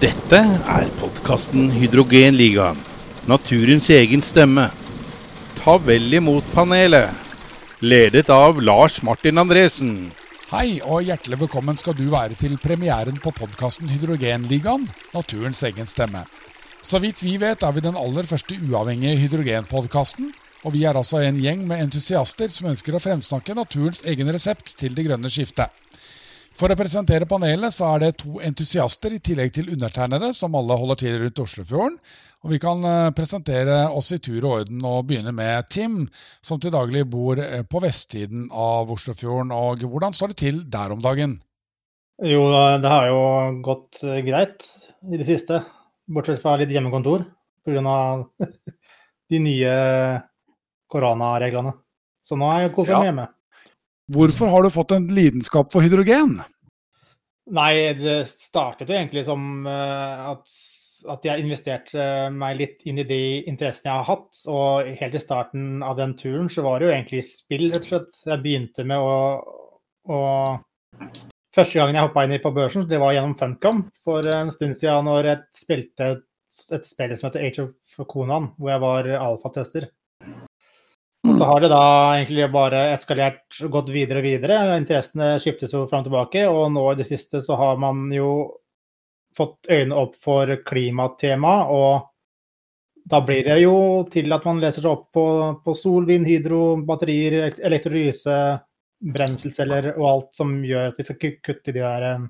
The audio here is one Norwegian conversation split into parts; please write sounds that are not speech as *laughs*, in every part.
Dette er podkasten Hydrogenligaen. Naturens egen stemme. Ta vel imot panelet. Ledet av Lars Martin Andresen. Hei og hjertelig velkommen skal du være til premieren på podkasten Hydrogenligaen, naturens egen stemme. Så vidt vi vet er vi den aller første uavhengige hydrogenpodkasten, og vi er altså en gjeng med entusiaster som ønsker å fremsnakke naturens egen resept til det grønne skiftet. For å presentere panelet så er det to entusiaster i tillegg til undertegnede, som alle holder til rundt Oslofjorden. Og vi kan eh, presentere oss i tur og orden og begynne med Tim, som til daglig bor eh, på vestsiden av Oslofjorden. Og hvordan står det til der om dagen? Jo, det har jo gått eh, greit i det siste. Bortsett fra litt hjemmekontor pga. *laughs* de nye koronareglene. Så nå er jeg koser meg ja. hjemme. Hvorfor har du fått en lidenskap for hydrogen? Nei, det startet jo egentlig som uh, at, at, jeg investerte meg litt inn i de interessene jeg har hatt. Og helt i starten av den turen så var det jo egentlig spill, rett og slett. Jeg begynte med å, å Første gangen jeg hoppa inn i på børsen, det var gjennom Funcom for en stund siden, når jeg spilte et, et spill som heter Age of Conan, hvor jeg var alfatester. Så har det da egentlig bare eskalert gått videre og videre. Interessene skiftes jo fram og tilbake, og nå i det siste så har man jo fått øynene opp for klimatema, og da blir det jo til at man leser seg opp på, på sol, vind, hydro, batterier, elektrolyse, brenselceller og alt som gjør at vi skal kutte de der eh,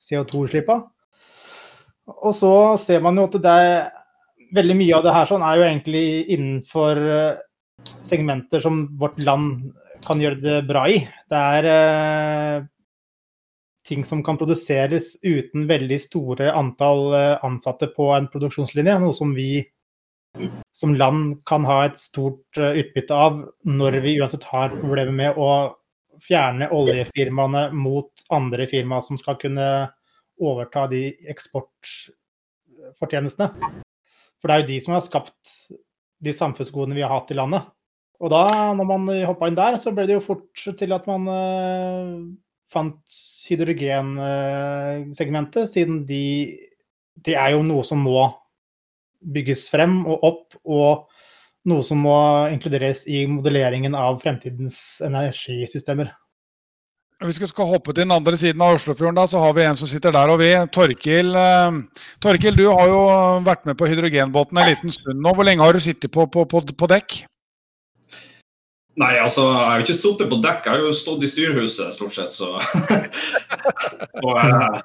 CO2-slippa. Og så ser man jo at det er veldig mye av det her sånn er jo egentlig innenfor eh, segmenter som vårt land kan gjøre det bra i. Det er eh, ting som kan produseres uten veldig store antall eh, ansatte på en produksjonslinje. Noe som vi som land kan ha et stort uh, utbytte av når vi uansett har problemer med å fjerne oljefirmaene mot andre firmaer som skal kunne overta de eksportfortjenestene. For det er jo de som har skapt de samfunnsgodene vi har hatt i landet. Og da, når man hoppa inn der, så ble det jo fort til at man uh, fant hydrogensegmentet, siden de, Det er jo noe som må bygges frem og opp, og noe som må inkluderes i modelleringen av fremtidens energisystemer. Hvis vi skal hoppe til den andre siden av Oslofjorden, da, så har vi en som sitter der og vi. Torkil, eh, Torkil, du har jo vært med på hydrogenbåten en liten stund nå. Hvor lenge har du sittet på, på, på, på dekk? Nei, altså, jeg har jo ikke sittet på dekk, jeg har jo stått i styrhuset stort sett, så *laughs* og, eh,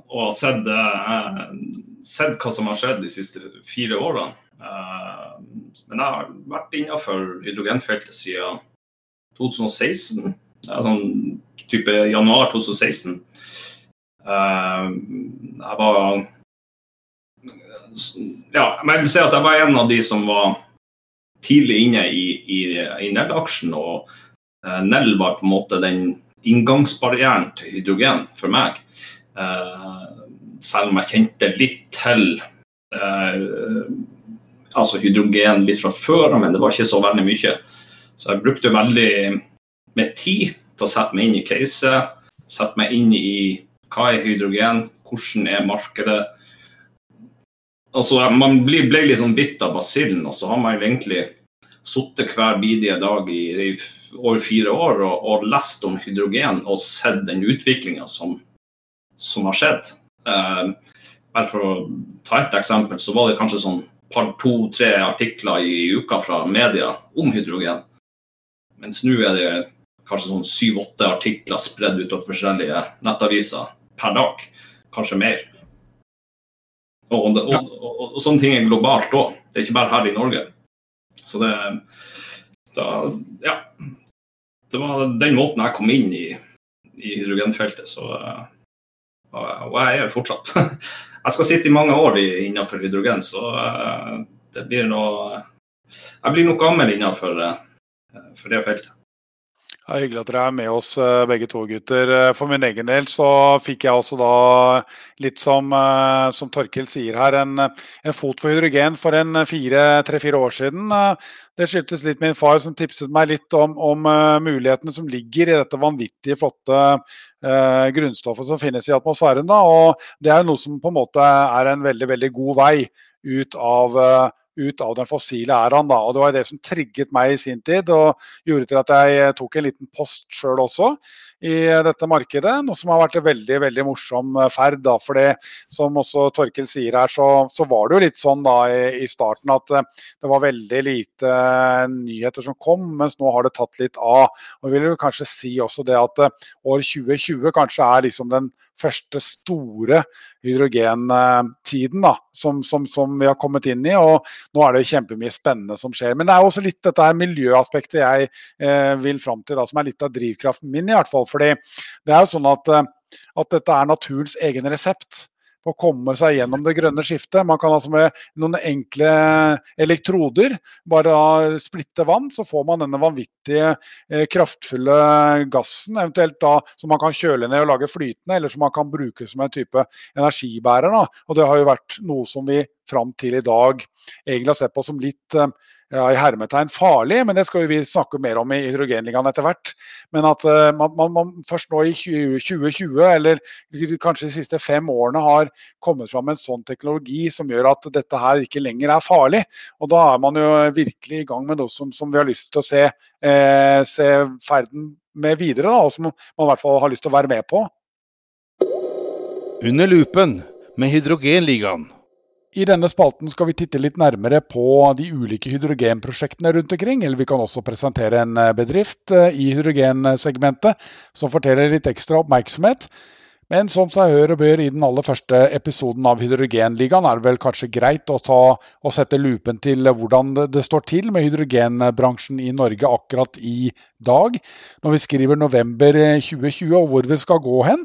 og sett, eh, sett, hva som har skjedd de siste fire årene. Men jeg har vært innenfor hydrogenfeltet siden 2016. Sånn type januar 2016. Jeg var Ja, jeg vil si at jeg var en av de som var tidlig inne i, i, i Nell-aksjen. Og uh, Nell var på en måte den inngangsbarrieren til hydrogen for meg. Uh, selv om jeg kjente litt til altså hydrogen litt fra før, men det var ikke så veldig mye. Så jeg brukte veldig med tid til å sette meg inn i caset, sette meg inn i hva er hydrogen, hvordan er markedet, altså, man ble, ble litt sånn bitt av basillen, og så har man egentlig sittet hver bidige dag i, i over fire år og, og, lest om hydrogen og sett den utviklinga som, som, har skjedd. Eh, bare for å ta et eksempel, så var det kanskje sånn par to-tre artikler i uka fra media om hydrogen. Mens nå er det kanskje sånn syv-åtte artikler spredd utover forskjellige nettaviser per dag. Kanskje mer. Og, og, og, og, sånne ting er globalt òg. Det er ikke bare her i Norge. Så det da, Ja. Det var den måten jeg kom inn i, i hydrogenfeltet. Så, og jeg er fortsatt. *laughs* Jeg skal sitte i mange år innenfor hydrogen, så det blir noe Jeg blir nok gammel innenfor for det feltet. Det er hyggelig at dere er med oss eh, begge to, gutter. Eh, for min egen del så fikk jeg også da, litt som, eh, som Torkil sier her, en, en, fot for hydrogen for en tre-fire år siden. Det skyldtes litt min far som tipset meg litt om, om mulighetene som ligger i dette vanvittige flotte eh, grunnstoffet som finnes i atmosfæren. Da. Og det er noe som på en måte er en veldig, veldig god vei ut av ut av den fossile æraen. Da. Og det var det som trigget meg i sin tid, og gjorde til at jeg tok en liten post sjøl også i dette markedet. Noe som har vært en veldig veldig morsom ferd. da, for det som også Torkel sier her, så, så var det jo litt sånn da i, i, starten at eh, det var veldig lite nyheter som kom, mens nå har det tatt litt av. Og vil jo kanskje si også det at eh, år 2020 kanskje er liksom den første store hydrogentiden da, som, som, som, vi har kommet inn i. og Nå er det kjempemye spennende som skjer. Men det er også litt dette her miljøaspektet jeg eh, vil fram til, da, som er litt av drivkraften min. i hvert fall, fordi det er jo sånn at, eh, at dette er naturens egen resept på å komme seg gjennom det grønne skiftet. Man kan altså med noen enkle elektroder bare splitte vann, så får man denne vanvittige eh, kraftfulle gassen, eventuelt da som man kan kjøle ned og lage flytende, eller som man kan bruke som en type energibærer. Da. Og det har jo vært noe som vi fram til i dag egentlig har sett på som litt eh, ja, i hermetegn farlig, men det skal vi snakke mer om i Hydrogenligaen etter hvert. Men at uh, man, man, først nå i 2020, eller kanskje de siste fem årene, har kommet fram med en sånn teknologi som gjør at dette her ikke lenger er farlig. Og da er man jo virkelig i gang med noe som, som vi har lyst til å se, eh, se ferden med videre, da, og som man i hvert fall har lyst til å være med på. Under lupen med Hydrogenligaen. I denne spalten skal vi titte litt nærmere på de ulike hydrogenprosjektene rundt omkring. Eller vi kan også presentere en eh, bedrift eh, i hydrogensegmentet som forteller litt ekstra oppmerksomhet. Men som seg hør og bør i den aller første episoden av Hydrogenligaen, er det vel kanskje greit å ta å sette lupen til hvordan det står til med hydrogenbransjen i Norge akkurat i dag, når vi skriver november 2020 og hvor vi skal gå hen.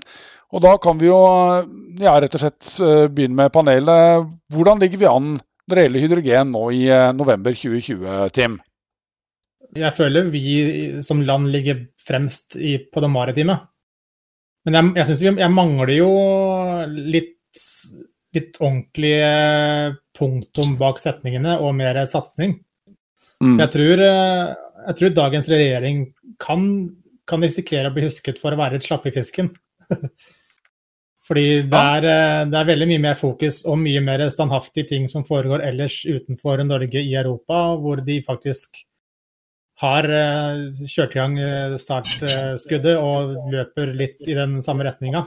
Og da kan vi jo ja, rett og slett eh, begynne med panelet. Hvordan ligger vi an når det gjelder hydrogen nå i eh, november 2020, Tim? Jeg føler vi som land ligger fremst i, på det maritime. Men jeg, jeg syns jeg mangler jo litt, litt ordentlige punktum bak setningene og mer satsing. Mm. Jeg, tror, eh, jeg, tror, dagens regjering kan, kan risikere å bli husket for å være et slapp i fisken. *laughs* Fordi det er, eh, det er, veldig mye mer fokus og mye mer standhaftige ting som foregår ellers utenfor Norge i Europa, hvor de faktisk har eh, kjørt i gang eh, startskuddet og løper litt i den samme retninga.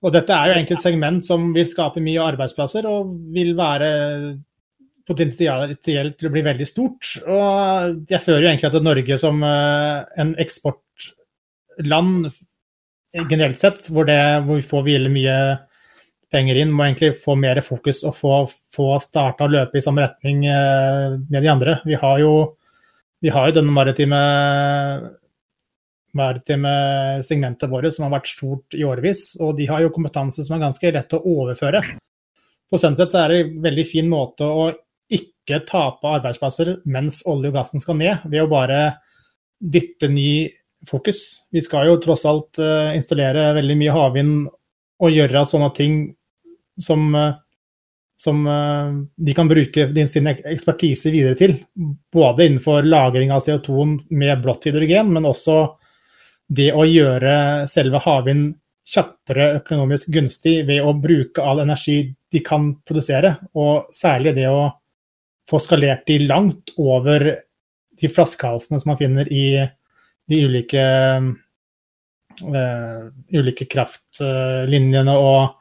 Og dette er jo egentlig et segment som vil skape mye arbeidsplasser og vil være potensielt til å bli veldig stort. Og jeg føler jo egentlig at Norge som en eksportland generelt sett, hvor, det, hvor vi får hvile mye penger inn, må egentlig få mer fokus og få, få starta å løpe i samme retning eh, med de andre. Vi har jo, vi har jo denne maritime, maritime segmentet vårt som har vært stort i årevis, og de har jo kompetanse som er ganske lett å overføre. Så sånn sett så er det en veldig fin måte å ikke tape arbeidsplasser mens olje og gassen skal ned, ved å bare dytte ny fokus. Vi skal jo tross alt uh, installere veldig mye havvind og gjøre sånne ting som, uh, som uh, de kan bruke sin ekspertise videre til. Både innenfor lagring av CO2 med blått hydrogen, men også det å gjøre selve havvind kjappere økonomisk gunstig ved å bruke all energi de kan produsere, og særlig det å få skalert de langt over de flaskehalsene som man finner i de ulike, uh, ulike kraftlinjene og,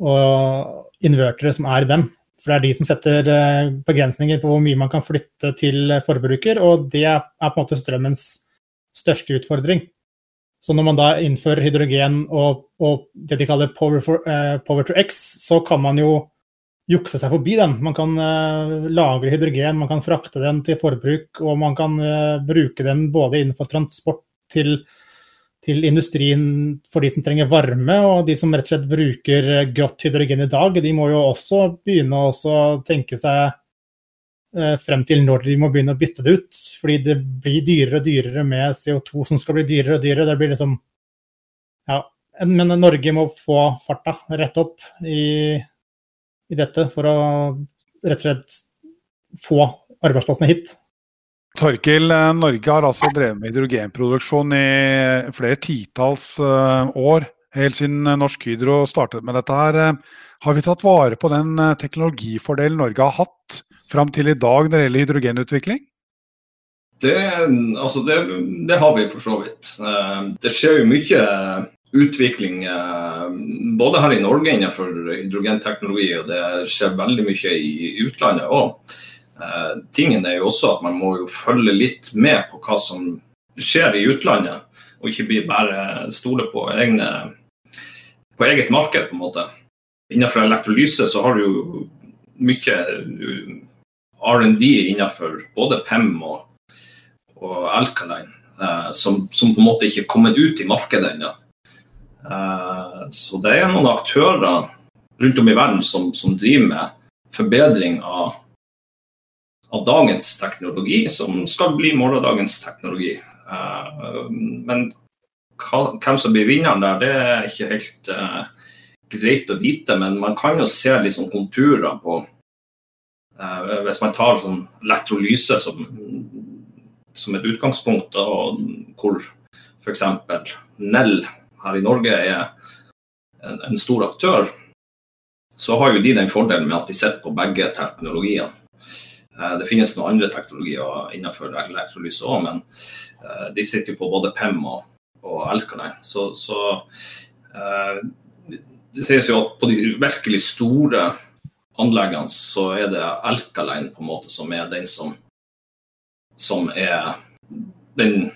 og invertere som er dem. For det er de som setter uh, begrensninger på hvor mye man kan flytte til forbruker, og det er på en måte strømmens største utfordring. Så når man da innfører hydrogen og, og det de kaller power, for, uh, power, to X, så kan man jo jukse seg forbi den. Man kan uh, lagre hydrogen, man kan frakte den til forbruk, og man kan uh, bruke den både innenfor transport til, til, industrien for de som trenger varme, og de som rett og slett bruker uh, grått hydrogen i dag, de må jo også begynne å tenke seg eh, frem til når de må begynne å bytte det ut. Fordi det blir dyrere og dyrere med CO2 som skal bli dyrere og dyrere. Det blir liksom Ja. Men Norge må få farta rett opp i, i dette for å rett og slett få arbeidsplassene hit. Torkil, eh, Norge har altså drevet med hydrogenproduksjon i flere titalls eh, år. Helt siden Norsk Hydro startet med dette her. Har vi tatt vare på den eh, teknologifordelen Norge har hatt fram til i dag når det gjelder hydrogenutvikling? Det, altså det, det, har vi for så vidt. Det skjer jo mye utvikling både her i Norge innenfor hydrogenteknologi, og det skjer veldig mye i utlandet òg. Eh, tingen er jo også at man må jo følge litt med på hva som skjer i utlandet, og ikke bare stole på, egne, på eget marked, på en måte. Innenfor elektrolyse så har du jo mye eh, R&D innenfor både PEM og, og Alkaline, eh, som, som, på en måte ikke er kommet ut i markedet ennå. Eh, så det er noen aktører rundt om i verden som, som driver med forbedring av av dagens teknologi som skal bli morgendagens teknologi. Uh, men hvem som blir vinneren der, det er ikke helt uh, greit å vite. Men man kan jo se liksom konturer på uh, Hvis man tar sånn elektrolyse som, som et utgangspunkt, og hvor f.eks. Nell her i Norge er en, en stor aktør, så har jo de den fordelen med at de sitter på begge teknologiene. Eh, det finnes noen andre teknologier innenfor elektrolyse òg, men eh, de sitter jo på både PEM og, og Alkaline. Så, så eh, det sies jo at på de virkelig store anleggene så er det Elkaline på en måte som er den som, som er den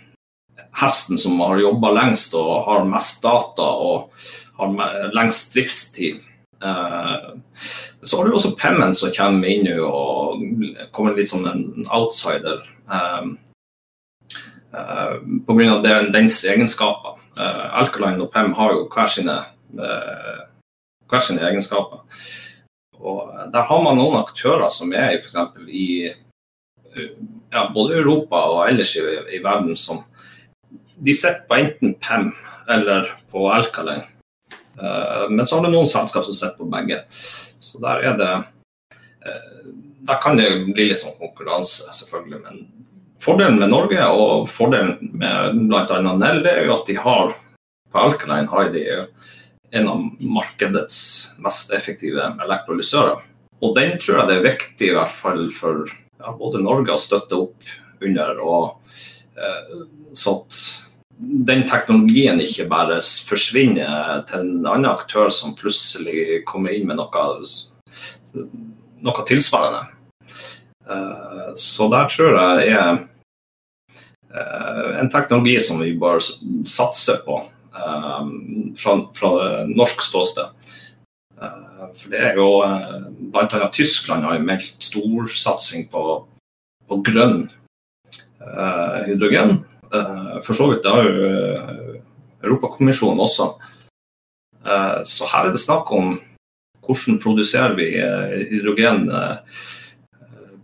hesten som har jobba lengst og har mest data og har lengst driftstid. Uh, så har du også Pemmen som kommer inn og kommer litt som en outsider. Um, uh, Pga. dens egenskaper. Alkaline og Pem har jo hver sine, hver sine egenskaper. Og der har man noen aktører som er f.eks. i ja, både Europa og ellers i, i verden som de sitter på enten PEM eller på Alkaline. Uh, men så har du noen selskap som sitter på begge. Så der er det eh, Der kan det bli litt sånn konkurranse, selvfølgelig. Men fordelen med Norge og fordelen med bl.a. Nell er jo at de har på Alkaline har de en av markedets mest effektive elektrolysører. Og den tror jeg det er viktig i hvert fall for ja, både Norge å støtte opp under. og eh, så at den teknologien ikke bare forsvinner til en annen aktør som plutselig kommer inn med noe, noe tilsvarende. Eh, så der tror jeg er eh, en teknologi som vi bør satse på eh, fra, fra norsk ståsted. For det er jo bl.a. Tyskland har meldt storsatsing på, på grønn hydrogen. Eh, for så vidt, det har jo eh, Europakommisjonen også. Eh, så her er det snakk om hvordan produserer vi hydrogen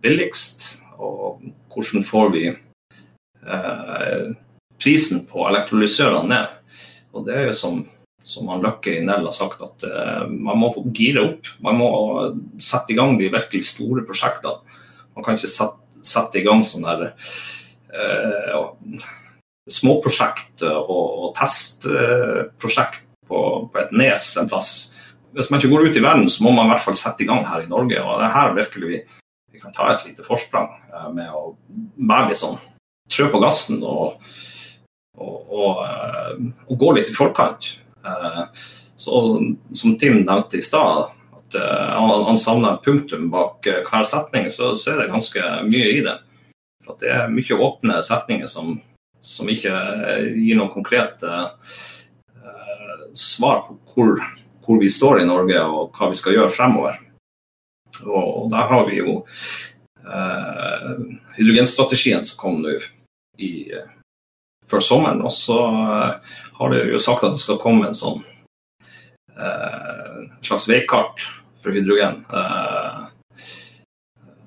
billigst, og hvordan får vi prisen på elektrolysørene ned. Og det er jo som, som han Løkke i Nell har sagt, at man må gire opp. Man må sette i gang de virkelig store prosjektene. Man kan ikke sette, sette i gang sånn der eh, småprosjekt og, og testprosjekt på, på, et nes en plass. Hvis man ikke går ut i verden, så må man i hvert fall sette i gang her i Norge. og det er her virkelig vi, vi kan ta et lite forsprang eh, med å være litt sånn trø på gassen og, og, og, eh, og gå litt i forkant. Så Som Tim nevnte i stad, at han, han savner punktum bak hver setning, så, så er det ganske mye i det. For at det er mye åpne setninger som, som ikke eh, gir noe konkret uh, svar på hvor, hvor, vi står i Norge og hva vi skal gjøre fremover. Og der har vi jo uh, hydrogenstrategien som kom nå i, før sommeren. Og så har det jo sagt at det skal komme en sånn slags veikart for hydrogen.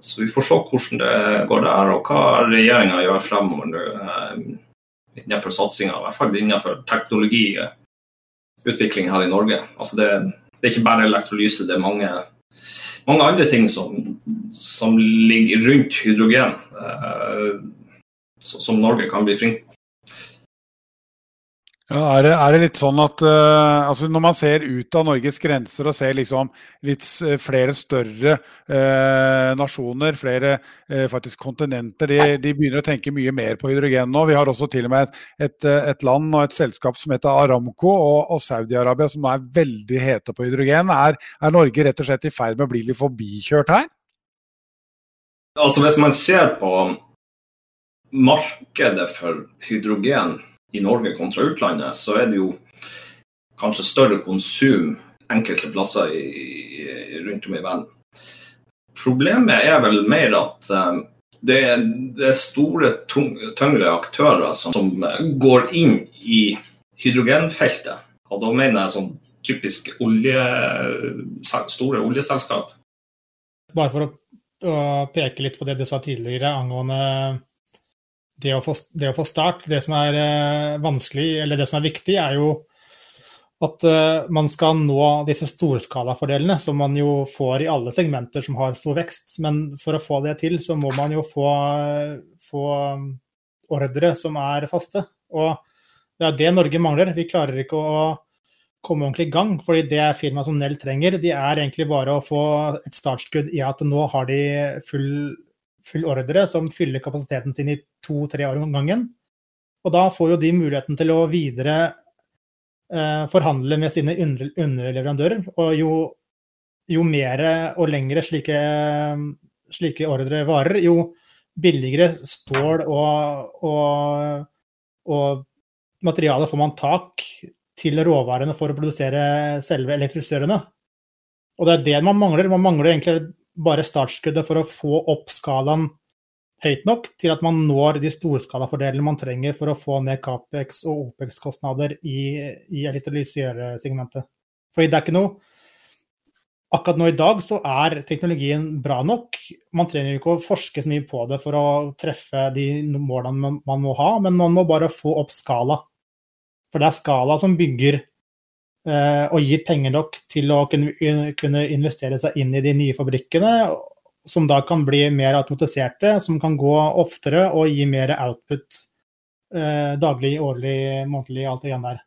Så vi får se hvordan det går der, og hva regjeringa gjør fremover nå innenfor satsinga. I hvert fall innenfor teknologiutvikling her i Norge. Altså det, det, er ikke bare elektrolyse, det er mange, mange andre ting som, som, ligger rundt hydrogen, eh, som Norge kan bli flink. Ja, er, det, er, det, litt sånn at uh, altså Når man ser ut av Norges grenser og ser liksom litt flere større uh, nasjoner, flere uh, faktisk kontinenter, de, de, begynner å tenke mye mer på hydrogen nå. Vi har også til og med et, et, et land og et selskap som heter Aramco og, og Saudi-Arabia som er veldig hete på hydrogen. Er, er, Norge rett og slett i ferd med å bli litt forbikjørt her? Altså Hvis man ser på markedet for hydrogen i Norge kontra utlandet, så er det jo kanskje større konsum enkelte plasser i, rundt om i verden. Problemet er vel mer at um, det, er, det, er, store, tyngre aktører som, som, går inn i hydrogenfeltet. Og da mener jeg sånn typisk olje, store oljeselskap. Bare for å, å peke litt på det du sa tidligere angående det å, få, det å få, start, det som er eh, vanskelig, eller det som er viktig, er jo at uh, man skal nå disse storskalafordelene som man jo får i alle segmenter som har stor vekst. Men for å få det til, så må man jo få, få ordre som er faste. Og det er det Norge mangler. Vi klarer ikke å komme ordentlig i gang. fordi det firmaet som Nell trenger, de er egentlig bare å få et startskudd i at nå har de full full ordre som fyller kapasiteten sin i to-tre år om gangen. Og da får jo de muligheten til å videre eh, forhandle med sine under, underleverandører. Og jo, jo mer og lengre slike, slike ordre varer, jo billigere stål og, og, og materiale får man tak til råvarene for å produsere selve elektrolysørene. Og det er det man mangler. Man mangler egentlig bare startskuddet for å få opp skalaen høyt nok til at man når de storskalafordelene man trenger for å få ned Capex og Opex-kostnader i, i elektrolysesegmentet. Fordi det er ikke noe Akkurat nå i dag så er teknologien bra nok. Man trenger ikke å forske så mye på det for å treffe de målene man må ha, men man må bare få opp skala. For det er skala som bygger og gir penger nok til å kunne investere seg inn i de nye fabrikkene, som da kan bli mer automatiserte, som kan gå oftere og gi mer output eh, daglig, årlig, månedlig, alt det igjen der.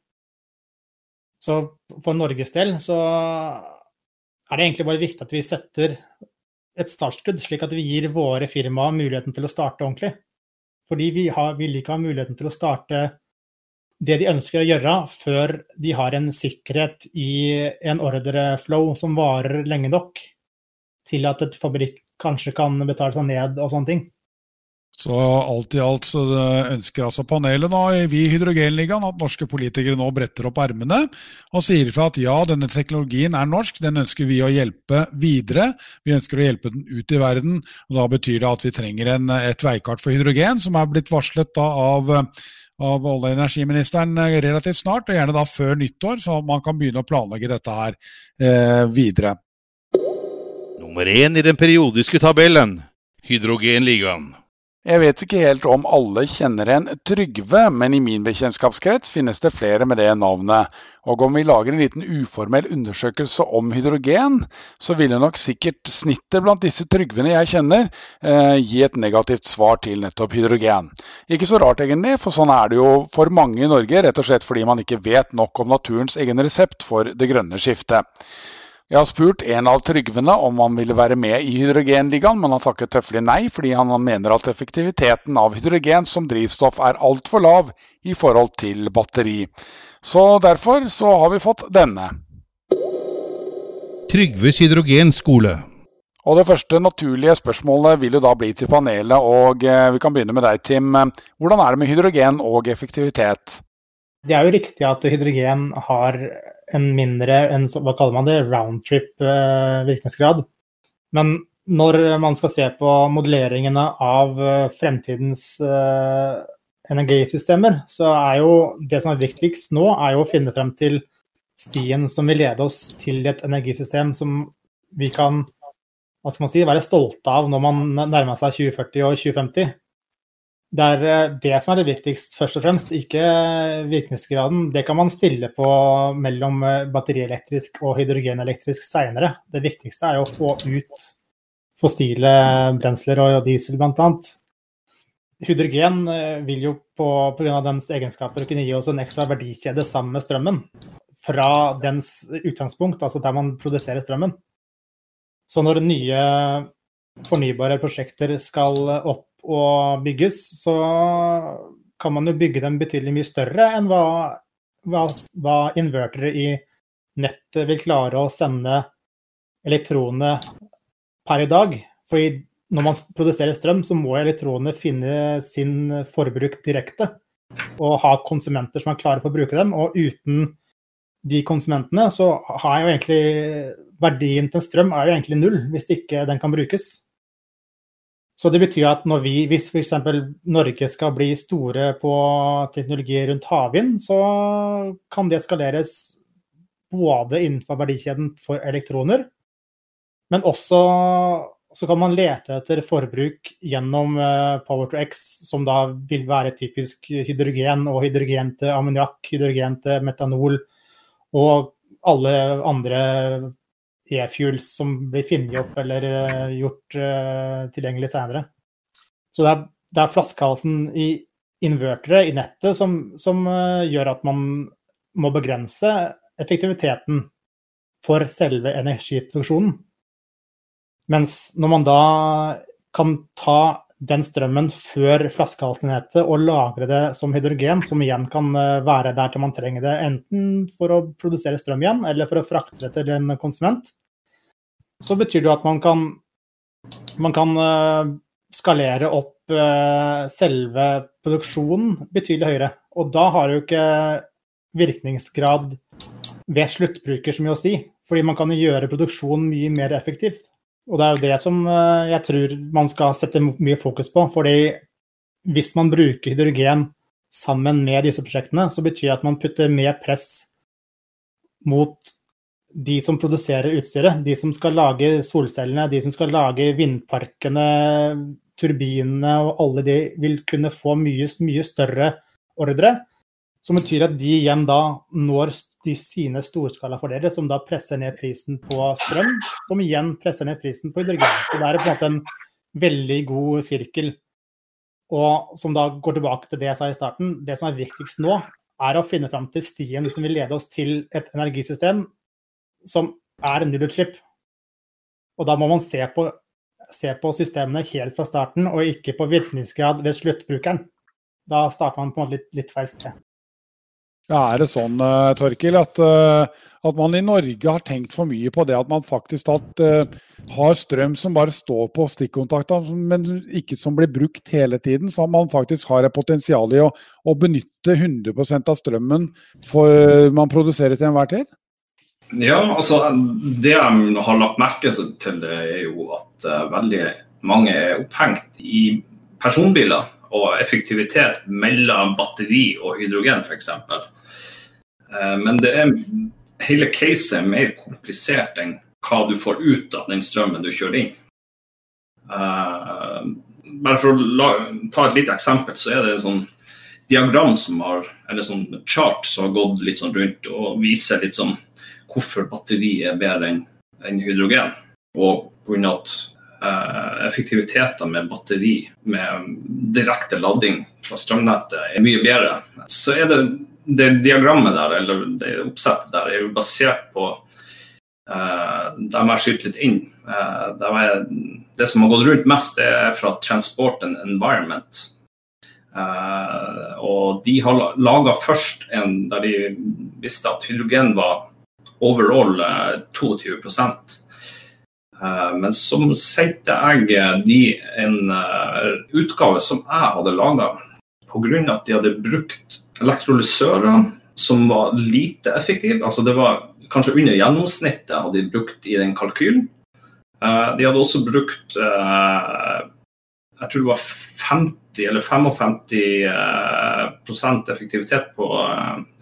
Så for Norges del så er det egentlig bare viktig at vi setter et startskudd, slik at vi gir våre firmaer muligheten til å starte ordentlig. Fordi vi har, vil ikke ha muligheten til å starte det de ønsker å gjøre før de har en sikkerhet i en ordreflow som varer lenge nok til at et fabrikk kanskje kan betale seg ned og sånne ting. Så alt i alt så ønsker altså panelet nå, vi i Hydrogenligaen at norske politikere nå bretter opp ermene og sier fra at ja, denne teknologien er norsk, den ønsker vi å hjelpe videre. Vi ønsker å hjelpe den ut i verden. og Da betyr det at vi trenger en, et veikart for hydrogen, som er blitt varslet da, av av olje- og energiministeren eh, relativt snart, og gjerne da før nyttår, så man kan begynne å planlegge dette her eh, videre. Nummer én i den periodiske tabellen Hydrogenligaen. Jeg vet ikke helt om alle kjenner en Trygve, men i min bekjentskapskrets finnes det flere med det navnet. Og om vi lager en liten uformell undersøkelse om hydrogen, så ville nok sikkert snittet blant disse Trygvene jeg kjenner, eh, gi et negativt svar til nettopp hydrogen. Ikke så rart egentlig, for sånn er det jo for mange i Norge, rett og slett fordi man ikke vet nok om naturens egen resept for det grønne skiftet. Jeg har spurt en av Trygvene om han ville være med i Hydrogenligaen, men han takket tøffelig nei, fordi han mener at effektiviteten av hydrogen som drivstoff er altfor lav i forhold til batteri. Så derfor så har vi fått denne. Trygves hydrogenskole. Og Det første naturlige spørsmålet vil jo da bli til panelet, og eh, vi kan begynne med deg, Tim. Hvordan er det med hydrogen og effektivitet? Det er jo riktig at hydrogen har en mindre en, hva kaller man det, roundtrip eh. Men når man skal se på modelleringene av eh, fremtidens eh, energisystemer, så er jo det som er viktigst nå, er jo å finne frem til stien som vil lede oss til et energisystem som vi kan hva skal man si, være stolte av når man nærmer seg 2040 og 2050. Det er eh, det som er det viktigst, først og fremst, ikke virkningsgraden. Det kan man stille på mellom eh, batterielektrisk og hydrogenelektrisk seinere. Det viktigste er jo å få ut fossile brensler og diesel, bl.a. Hydrogen eh, vil jo pga. dens egenskaper kunne gi oss en ekstra verdikjede sammen med strømmen. Fra dens utgangspunkt, altså der man produserer strømmen. Så når nye fornybare prosjekter skal opp og bygges, så kan man jo bygge dem betydelig mye større enn hva, hva, hva invertere i nettet vil klare å sende elektronene per i dag. Fordi når man produserer strøm, så må elektronene finne sin forbruk direkte. Og ha konsumenter som er klare for å bruke dem. Og uten de konsumentene, så har jo egentlig verdien til strøm er jo egentlig null, hvis ikke den kan brukes. Så det betyr at når vi, hvis f.eks. Norge skal bli store på teknologi rundt havvind, så kan det skaleres både innenfor verdikjeden for elektroner, men også så kan man lete etter forbruk gjennom eh, Power to X, som da vil være typisk hydrogen og hydrogen til ammoniakk, hydrogen til metanol og alle andre e-fuels som blir funnet opp eller uh, gjort uh, tilgjengelig senere. Så det er, det er, flaskehalsen i invertere i nettet som, som uh, gjør at man må begrense effektiviteten for selve energiproduksjonen. Mens når man da kan ta den strømmen før flaskehalsen og lagre det som hydrogen, som igjen kan være der til man trenger det, enten for å produsere strøm igjen, eller for å frakte det til en konsument, så betyr det at man kan, man kan uh, skalere opp uh, selve produksjonen betydelig høyere. Og da har jo ikke virkningsgrad ved sluttbruker så mye å si. Fordi man kan jo gjøre produksjonen mye mer effektivt. Og det er jo det som uh, jeg tror man skal sette mye fokus på. fordi hvis man bruker hydrogen sammen med disse prosjektene, så betyr det at man putter mer press mot de som produserer utstyret, de som skal lage solcellene, de som skal lage vindparkene, turbinene og alle de vil kunne få mye, mye større ordre. Som betyr at de igjen da når de sine storskalafordeler, som da presser ned prisen på strøm, som igjen presser ned prisen på hydrogen. Så det er på en måte en veldig god sirkel. Og som da går tilbake til det jeg sa i starten, det som er viktigst nå, er å finne fram til stien som vil lede oss til et energisystem som er nullutslipp. Og da må man se på, se på, systemene helt fra starten, og ikke på virkningsgrad ved sluttbrukeren. Da starter man på en litt, litt feil sted. Ja, Er det sånn, uh, Torkil, at, uh, at, man i Norge har tenkt for mye på det at man faktisk at, uh, har strøm som bare står på stikkontakter, men ikke som blir brukt hele tiden? Så man faktisk har et potensial i å, å benytte 100% av strømmen for, man produserer til enhver tid? Ja, altså Det jeg har lagt merke til, det er jo at uh, veldig mange er opphengt i personbiler og effektivitet mellom batteri og hydrogen f.eks. Eh, men det er, hele caset er mer komplisert enn hva du får ut av den strømmen du kjører inn. Uh, bare for å la, ta et lite eksempel, så er det en sånn diagram som har, eller sånn chart som har gått litt sånn rundt og viser litt sånn hvorfor batteri er bedre enn en hydrogen. Og pga. at uh, effektiviteten med batteri med direkte lading fra strømnettet er mye bedre, så er det, det diagrammet der, eller det oppsettet der, er jo basert på uh, Der må jeg litt inn. Uh, er, det som har gått rundt mest, det er fra Transport and Environment. Uh, og de har laga først en der de visste at hydrogen var overall 22 eh, eh, men så sendte jeg de en eh, utgave som jeg hadde laga pga. at de hadde brukt elektrolysører som var lite effektive. Altså det var kanskje under gjennomsnittet hadde de brukt i den kalkylen. De hadde også brukt jeg tror det var 50 eller 55% effektivitet på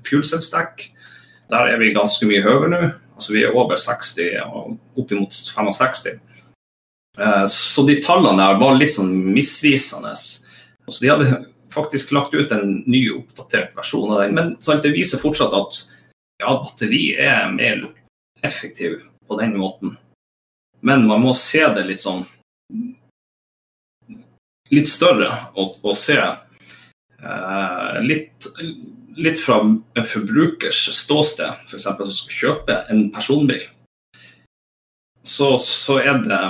fuel cell stack. Der er vi ganske mye høyere nå. Altså Vi er over 60 og oppimot 65. Eh, så de tallene der var litt sånn misvisende. Så de hadde faktisk lagt ut en ny, oppdatert versjon av den. Men sant, det viser fortsatt at ja, batteri er mer effektiv på den måten. Men man må se det litt sånn litt større og, og se eh, litt, litt, fra en forbrukers ståsted, f.eks. Som skal kjøpe en personbil. Så, så er det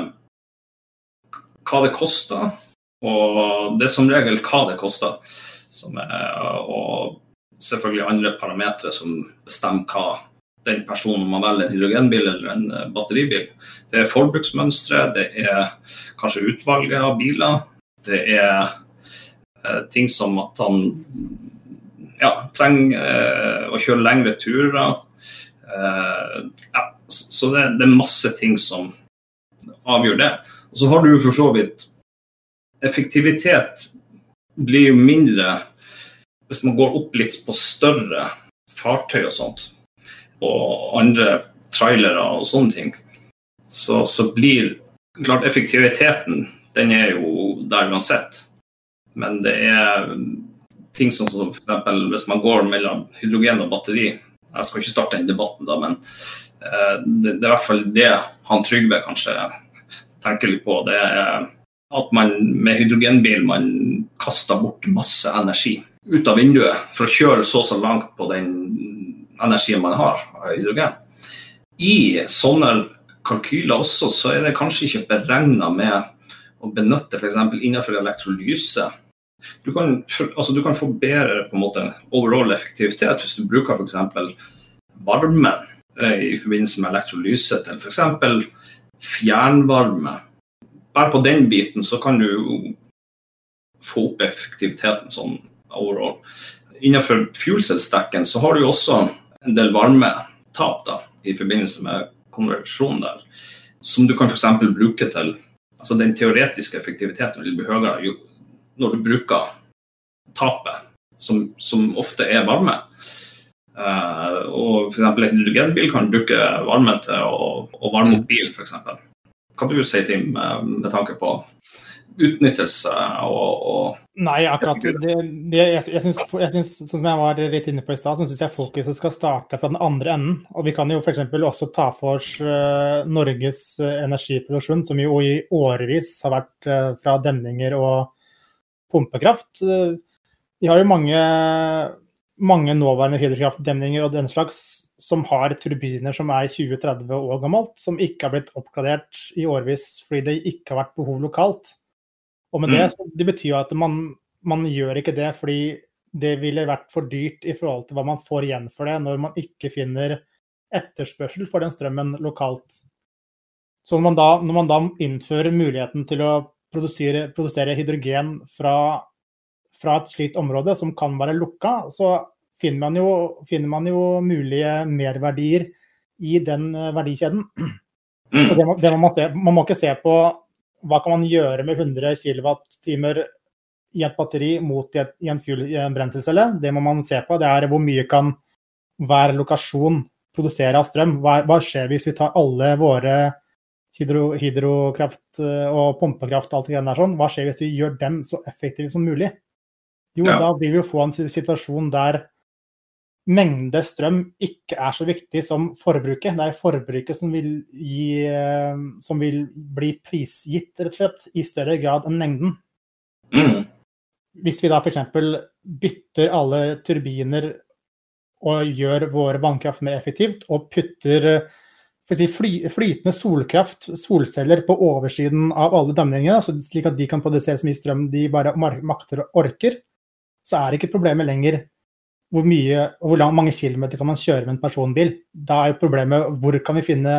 hva det koster, og det er som regel hva det koster. Er, og selvfølgelig andre parametere som bestemmer hva den personen man velger en hydrogenbil eller en eh, batteribil. Det er forbruksmønstre, det er kanskje utvalget av biler. Det er eh, ting som at han ja, trenger eh, å kjøre lengre turer. Eh, ja, så det, det, er masse ting som avgjør det. Og så har du for så vidt Effektivitet blir mindre hvis man går opp litt på større fartøy og sånt og andre trailere og sånne ting, så, så blir klart effektiviteten den er jo der uansett. Men det er ting som som f.eks. hvis man går mellom hydrogen og batteri. Jeg skal ikke starte den debatten, da, men eh, det, det, er i hvert fall det han Trygve kanskje tenker litt på. Det er at man med hydrogenbil man kaster bort masse energi ut av vinduet for å kjøre så så langt på den energien man har av hydrogen. I sånne kalkyler også, så er det kanskje ikke beregna med å benytte f.eks. innenfor elektrolyse. Du kan, altså du kan få bedre på en måte, overall effektivitet hvis du bruker f.eks. varme eh, i forbindelse med elektrolyse til f.eks. fjernvarme. Bare på den biten så kan du få opp effektiviteten sånn overall. Innenfor fuelcell-stacken så har du også en del varmetap da, i forbindelse med konversjonen der, som du kan f.eks. bruke til altså Den teoretiske effektiviteten vil bli høyere når du bruker tapet, som, som ofte er varme. Uh, og f.eks. en hydrogenbil kan bruke varme til å, å varme opp bil, f.eks. Hva du sier Tim, med, med tanke på utnyttelse og, og Nei, akkurat det, det jeg, jeg, synes, som jeg var litt inne på i stad, så syns jeg fokuset skal starte fra den andre enden. Og vi kan jo f.eks. også ta for oss uh, Norges energiproduksjon, som jo i årevis har vært uh, fra demninger og pumpekraft. vi har jo mange, mange nåværende hydrokraftdemninger og den slags som har turbiner som er 20-30 år gammelt, som ikke har blitt oppgradert i årevis fordi det ikke har vært behov lokalt. Og med det, mm. så det betyr jo at man, man, gjør ikke det fordi det ville vært for dyrt i forhold til hva man får igjen for det, når man ikke finner etterspørsel for den strømmen lokalt. Så når man da, når man da innfører muligheten til å produsere, produsere hydrogen fra, fra, et slikt område som kan være lukka, så finner man jo, finner man jo mulige merverdier i den eh, verdikjeden. Mm. Så det må, det må man, se, man må ikke se på hva kan man gjøre med 100 kWt i et batteri mot i, et, i en, fuel, en brenselcelle? Det må man se på. Det er hvor mye kan hver lokasjon produsere av strøm. Hva, hva skjer hvis vi tar alle våre hydro, hydrokraft eh, og pumpekraft og alt det der sånn? Hva skjer hvis vi gjør dem så effektive som mulig? Jo, ja. da vil vi jo få en situasjon der mengde strøm ikke er så viktig som forbruket. Det er forbruket som vil, gi, eh, som vil bli prisgitt, rett og slett, i større grad enn mengden. Mm. Hvis vi da f.eks. bytter alle turbiner og gjør vår vannkraft mer effektivt, og putter si, fly, flytende solkraft, solceller, på oversiden av alle demningene, slik at de kan produsere så mye strøm de bare makter og orker, så er ikke problemet lenger hvor, mye, hvor lang, mange kilometer kan man kjøre med en personbil. Da er jo problemet hvor kan vi finne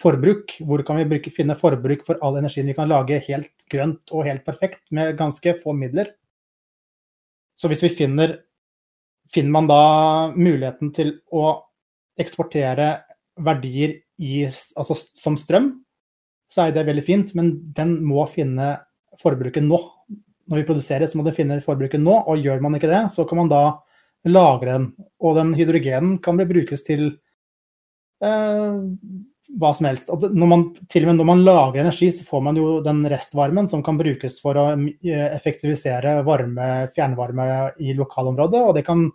forbruk? Hvor kan vi bruke, finne forbruk for all energien vi kan lage helt grønt og helt perfekt med ganske få midler? Så hvis vi finner Finner man da muligheten til å eksportere verdier i, altså som strøm, så er det veldig fint, men den må finne forbruket nå. Når vi produserer, så må den finne forbruket nå, og gjør man ikke det, så kan man da lagre den. Og den hydrogenen kan bli brukes til eh, hva som helst. Man, til og med når man lager energi, så får man jo den restvarmen som kan brukes for å eh, effektivisere varme, fjernvarme i lokalområdet. Og det kan,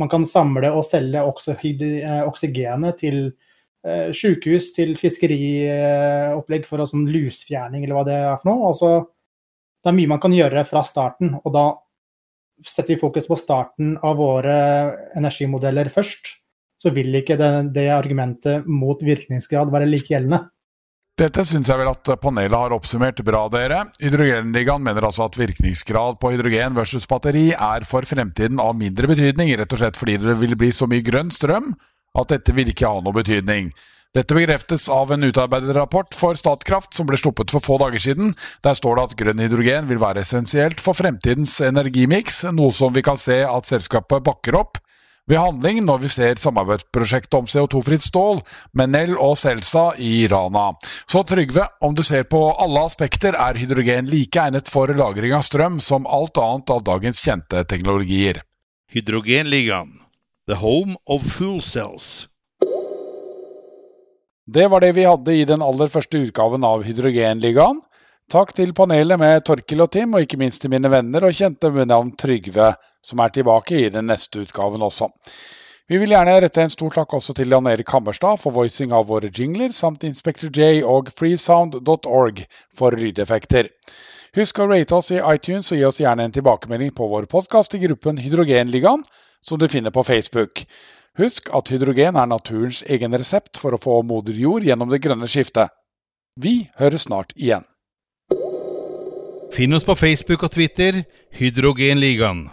man kan samle og selge eh, oksygenet til eh, sykehus, til fiskeriopplegg for sånn lusfjerning eller hva det er for noe. Altså, det er mye man kan gjøre fra starten, og da setter vi fokus på starten av våre energimodeller først så vil ikke det, det argumentet mot virkningsgrad være like gjeldende. Dette syns jeg vel at panelet har oppsummert bra, dere. Hydrogenligaen mener altså at virkningsgrad på hydrogen versus batteri er for fremtiden av mindre betydning, rett og slett fordi det vil bli så mye grønn strøm at dette vil ikke ha noe betydning. Dette bekreftes av en utarbeidet rapport for Statkraft som ble sluppet for få dager siden. Der står det at grønn hydrogen vil være essensielt for fremtidens energimiks, noe som vi kan se at selskapet bakker opp ved handling når vi ser samarbeidsprosjektet om CO2-fritt stål med Nell og Celsa i Rana. Så Trygve, om du ser på alle aspekter, er hydrogen like egnet for lagring av strøm som alt annet av dagens kjente teknologier. Hydrogenligaen, the home of fuel cells. Det var det vi hadde i den aller første utgaven av Hydrogenligaen. Takk til panelet med Torkil og Tim, og ikke minst til mine venner og kjente med navn Trygve, som er tilbake i den neste utgaven også. Vi vil gjerne rette en stor takk også til Jan Erik Hammerstad for voicing av våre jingler, samt Inspector J og freesound.org for lydeffekter. Husk å rate oss i iTunes og gi oss gjerne en tilbakemelding på vår podkast i gruppen Hydrogenligaen, som du finner på Facebook. Husk at hydrogen er naturens egen resept for å få moder jord gjennom det grønne skiftet. Vi høres snart igjen. Finn oss på Facebook og Twitter Hydrogenligaen.